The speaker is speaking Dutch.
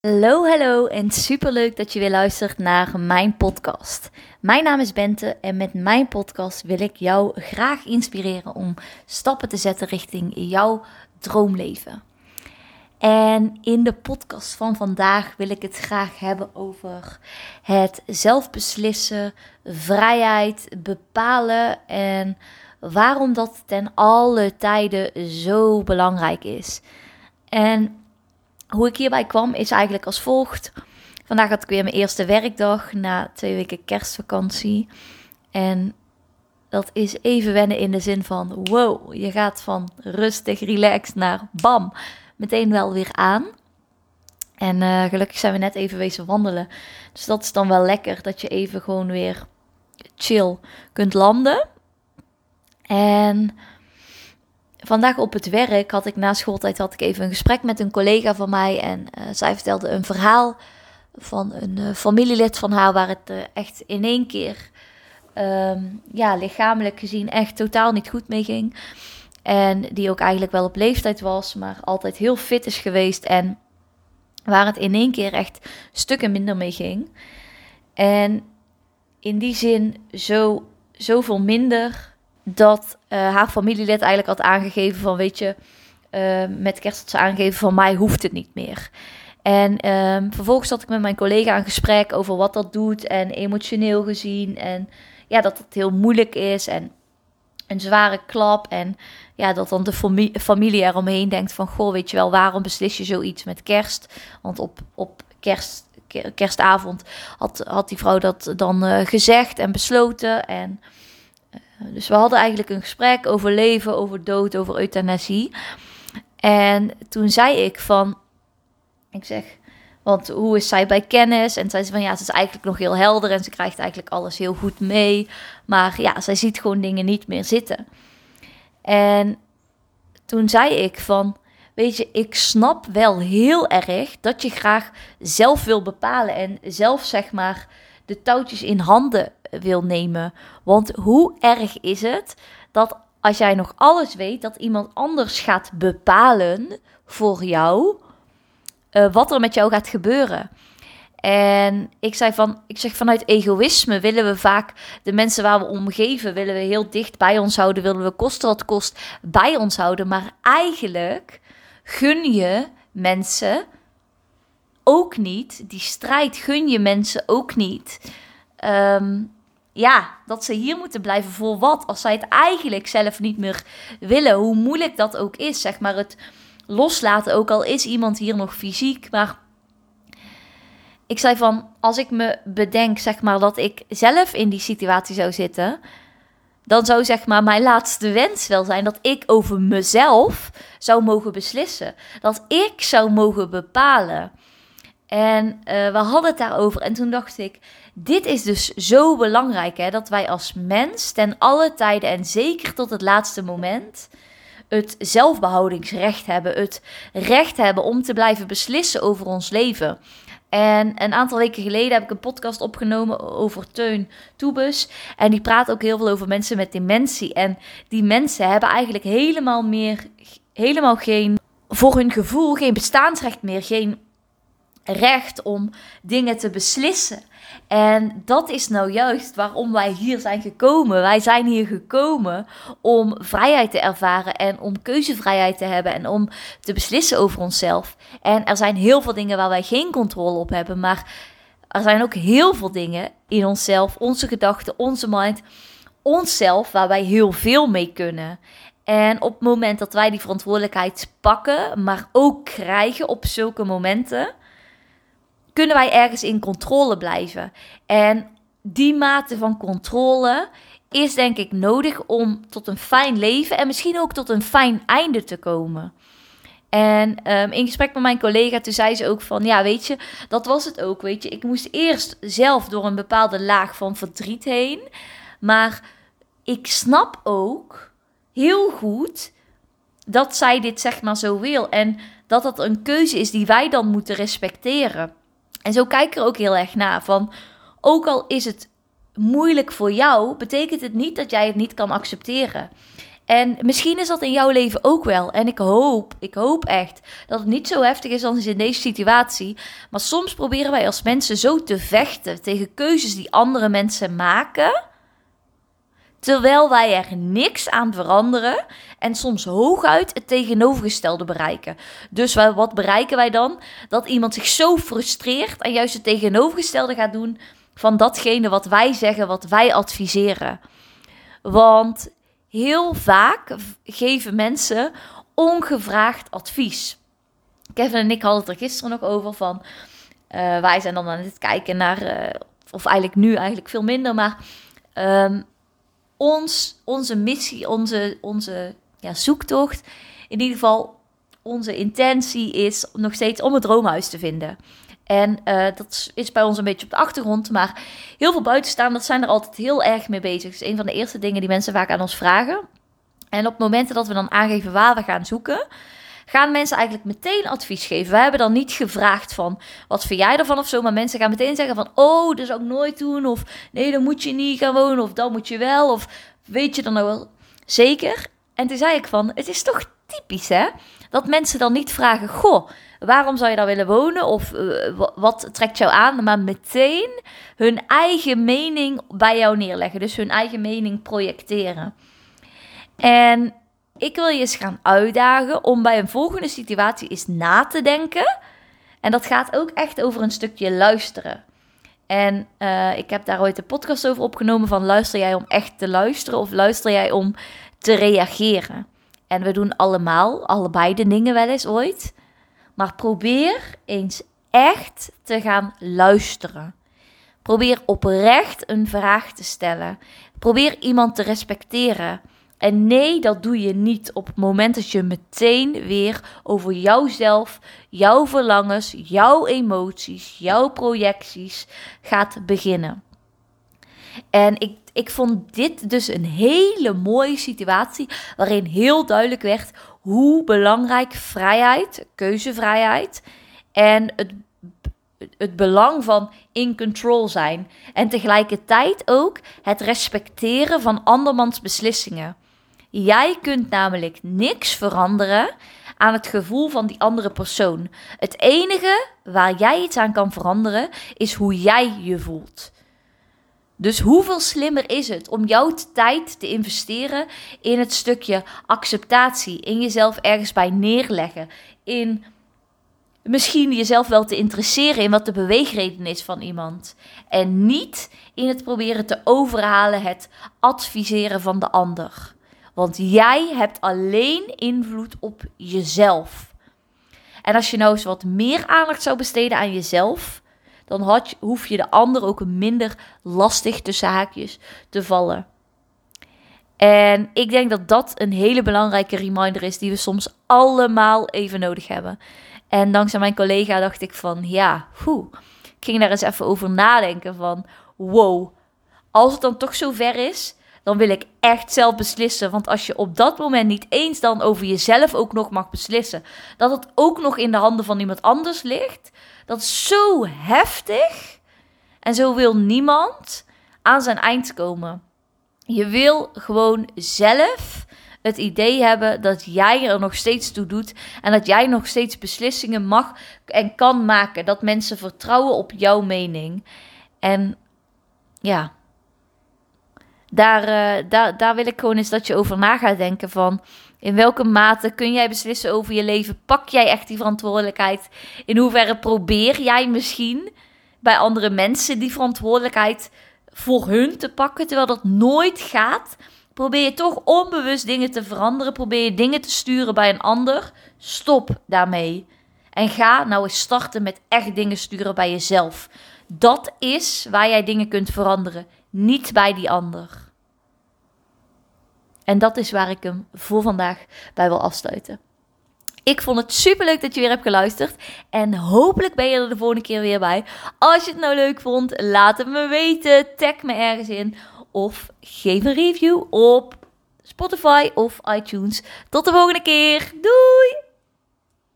Hallo, hallo en superleuk dat je weer luistert naar mijn podcast. Mijn naam is Bente en met mijn podcast wil ik jou graag inspireren om stappen te zetten richting jouw droomleven. En in de podcast van vandaag wil ik het graag hebben over het zelfbeslissen, vrijheid, bepalen en waarom dat ten alle tijden zo belangrijk is. En hoe ik hierbij kwam is eigenlijk als volgt. Vandaag had ik weer mijn eerste werkdag na twee weken kerstvakantie. En dat is even wennen in de zin van: wow, je gaat van rustig, relaxed naar bam, meteen wel weer aan. En uh, gelukkig zijn we net even wezen wandelen. Dus dat is dan wel lekker dat je even gewoon weer chill kunt landen. En vandaag op het werk had ik na schooltijd had ik even een gesprek met een collega van mij. En uh, zij vertelde een verhaal van een uh, familielid van haar waar het uh, echt in één keer um, ja, lichamelijk gezien echt totaal niet goed mee ging. En die ook eigenlijk wel op leeftijd was, maar altijd heel fit is geweest. En waar het in één keer echt stukken minder mee ging. En in die zin zo, zoveel minder dat uh, haar familielid eigenlijk had aangegeven van, weet je, uh, met kerst had ze aangegeven van mij hoeft het niet meer. En um, vervolgens zat ik met mijn collega aan gesprek over wat dat doet en emotioneel gezien. En ja, dat het heel moeilijk is en een zware klap. En ja, dat dan de familie, familie eromheen denkt van, goh, weet je wel, waarom beslis je zoiets met kerst? Want op, op kerst, kerstavond had, had die vrouw dat dan uh, gezegd en besloten en... Dus we hadden eigenlijk een gesprek over leven, over dood, over euthanasie. En toen zei ik van, ik zeg, want hoe is zij bij kennis? En zei ze van ja, ze is eigenlijk nog heel helder en ze krijgt eigenlijk alles heel goed mee. Maar ja, zij ziet gewoon dingen niet meer zitten. En toen zei ik van, weet je, ik snap wel heel erg dat je graag zelf wil bepalen en zelf zeg maar de touwtjes in handen wil nemen. Want hoe erg is het dat als jij nog alles weet, dat iemand anders gaat bepalen voor jou uh, wat er met jou gaat gebeuren. En ik zei van, ik zeg vanuit egoïsme willen we vaak de mensen waar we omgeven, willen we heel dicht bij ons houden, willen we kosten wat kost bij ons houden. Maar eigenlijk gun je mensen ook niet, die strijd gun je mensen ook niet. Um, ja, dat ze hier moeten blijven voor wat? Als zij het eigenlijk zelf niet meer willen, hoe moeilijk dat ook is, zeg maar, het loslaten, ook al is iemand hier nog fysiek, maar ik zei van, als ik me bedenk, zeg maar, dat ik zelf in die situatie zou zitten, dan zou zeg maar mijn laatste wens wel zijn dat ik over mezelf zou mogen beslissen. Dat ik zou mogen bepalen. En uh, we hadden het daarover en toen dacht ik, dit is dus zo belangrijk hè, dat wij als mens ten alle tijden en zeker tot het laatste moment het zelfbehoudingsrecht hebben, het recht hebben om te blijven beslissen over ons leven. En een aantal weken geleden heb ik een podcast opgenomen over Teun Toebus. En die praat ook heel veel over mensen met dementie. En die mensen hebben eigenlijk helemaal meer, helemaal geen, voor hun gevoel, geen bestaansrecht meer, geen recht om dingen te beslissen. En dat is nou juist waarom wij hier zijn gekomen. Wij zijn hier gekomen om vrijheid te ervaren en om keuzevrijheid te hebben en om te beslissen over onszelf. En er zijn heel veel dingen waar wij geen controle op hebben, maar er zijn ook heel veel dingen in onszelf, onze gedachten, onze mind, onszelf, waar wij heel veel mee kunnen. En op het moment dat wij die verantwoordelijkheid pakken, maar ook krijgen op zulke momenten kunnen wij ergens in controle blijven. En die mate van controle is denk ik nodig om tot een fijn leven en misschien ook tot een fijn einde te komen. En um, in gesprek met mijn collega, toen zei ze ook van, ja, weet je, dat was het ook, weet je. Ik moest eerst zelf door een bepaalde laag van verdriet heen. Maar ik snap ook heel goed dat zij dit zeg maar zo wil. En dat dat een keuze is die wij dan moeten respecteren. En zo kijk er ook heel erg naar van, ook al is het moeilijk voor jou, betekent het niet dat jij het niet kan accepteren. En misschien is dat in jouw leven ook wel. En ik hoop, ik hoop echt dat het niet zo heftig is als in deze situatie. Maar soms proberen wij als mensen zo te vechten tegen keuzes die andere mensen maken. Terwijl wij er niks aan veranderen en soms hooguit het tegenovergestelde bereiken. Dus wat bereiken wij dan? Dat iemand zich zo frustreert en juist het tegenovergestelde gaat doen van datgene wat wij zeggen, wat wij adviseren. Want heel vaak geven mensen ongevraagd advies. Kevin en ik hadden het er gisteren nog over van. Uh, wij zijn dan aan het kijken naar, uh, of eigenlijk nu eigenlijk veel minder, maar um, ons, onze missie, onze, onze ja, zoektocht, in ieder geval onze intentie is nog steeds om het droomhuis te vinden. En uh, dat is bij ons een beetje op de achtergrond. Maar heel veel buitenstaanders zijn er altijd heel erg mee bezig. Dat is een van de eerste dingen die mensen vaak aan ons vragen. En op momenten dat we dan aangeven waar we gaan zoeken, gaan mensen eigenlijk meteen advies geven. We hebben dan niet gevraagd van, wat vind jij ervan of zo? Maar mensen gaan meteen zeggen van, oh, dat zou ik nooit doen. Of nee, dan moet je niet gaan wonen. Of dan moet je wel. Of weet je dan nou wel zeker? En toen zei ik van, het is toch typisch hè? Dat mensen dan niet vragen, goh, waarom zou je daar willen wonen? Of uh, wat trekt jou aan? Maar meteen hun eigen mening bij jou neerleggen. Dus hun eigen mening projecteren. En ik wil je eens gaan uitdagen om bij een volgende situatie eens na te denken. En dat gaat ook echt over een stukje luisteren. En uh, ik heb daar ooit een podcast over opgenomen van luister jij om echt te luisteren of luister jij om te reageren? En we doen allemaal, allebei de dingen wel eens ooit. Maar probeer eens echt te gaan luisteren. Probeer oprecht een vraag te stellen. Probeer iemand te respecteren. En nee, dat doe je niet op het moment dat je meteen weer over jouzelf, jouw verlangens, jouw emoties, jouw projecties gaat beginnen. En ik, ik vond dit dus een hele mooie situatie waarin heel duidelijk werd hoe belangrijk vrijheid, keuzevrijheid en het, het belang van in control zijn. En tegelijkertijd ook het respecteren van andermans beslissingen. Jij kunt namelijk niks veranderen aan het gevoel van die andere persoon. Het enige waar jij iets aan kan veranderen is hoe jij je voelt. Dus hoeveel slimmer is het om jouw tijd te investeren in het stukje acceptatie, in jezelf ergens bij neerleggen, in misschien jezelf wel te interesseren in wat de beweegreden is van iemand. En niet in het proberen te overhalen, het adviseren van de ander. Want jij hebt alleen invloed op jezelf. En als je nou eens wat meer aandacht zou besteden aan jezelf, dan hoef je de ander ook minder lastig tussen haakjes te vallen. En ik denk dat dat een hele belangrijke reminder is die we soms allemaal even nodig hebben. En dankzij mijn collega dacht ik van ja, hoe. Ik ging daar eens even over nadenken van wow, als het dan toch zo ver is, dan wil ik echt zelf beslissen. Want als je op dat moment niet eens dan over jezelf ook nog mag beslissen, dat het ook nog in de handen van iemand anders ligt, dat is zo heftig. En zo wil niemand aan zijn eind komen. Je wil gewoon zelf het idee hebben dat jij er nog steeds toe doet en dat jij nog steeds beslissingen mag en kan maken. Dat mensen vertrouwen op jouw mening. En ja, daar, uh, daar, daar wil ik gewoon eens dat je over na gaat denken van... In welke mate kun jij beslissen over je leven? Pak jij echt die verantwoordelijkheid? In hoeverre probeer jij misschien bij andere mensen die verantwoordelijkheid voor hun te pakken, terwijl dat nooit gaat? Probeer je toch onbewust dingen te veranderen? Probeer je dingen te sturen bij een ander? Stop daarmee. En ga nou eens starten met echt dingen sturen bij jezelf. Dat is waar jij dingen kunt veranderen niet bij die ander. En dat is waar ik hem voor vandaag bij wil afsluiten. Ik vond het super leuk dat je weer hebt geluisterd. En hopelijk ben je er de volgende keer weer bij. Als je het nou leuk vond, laat het me weten. Tag me ergens in. Of geef een review op Spotify of iTunes. Tot de volgende keer. Doei!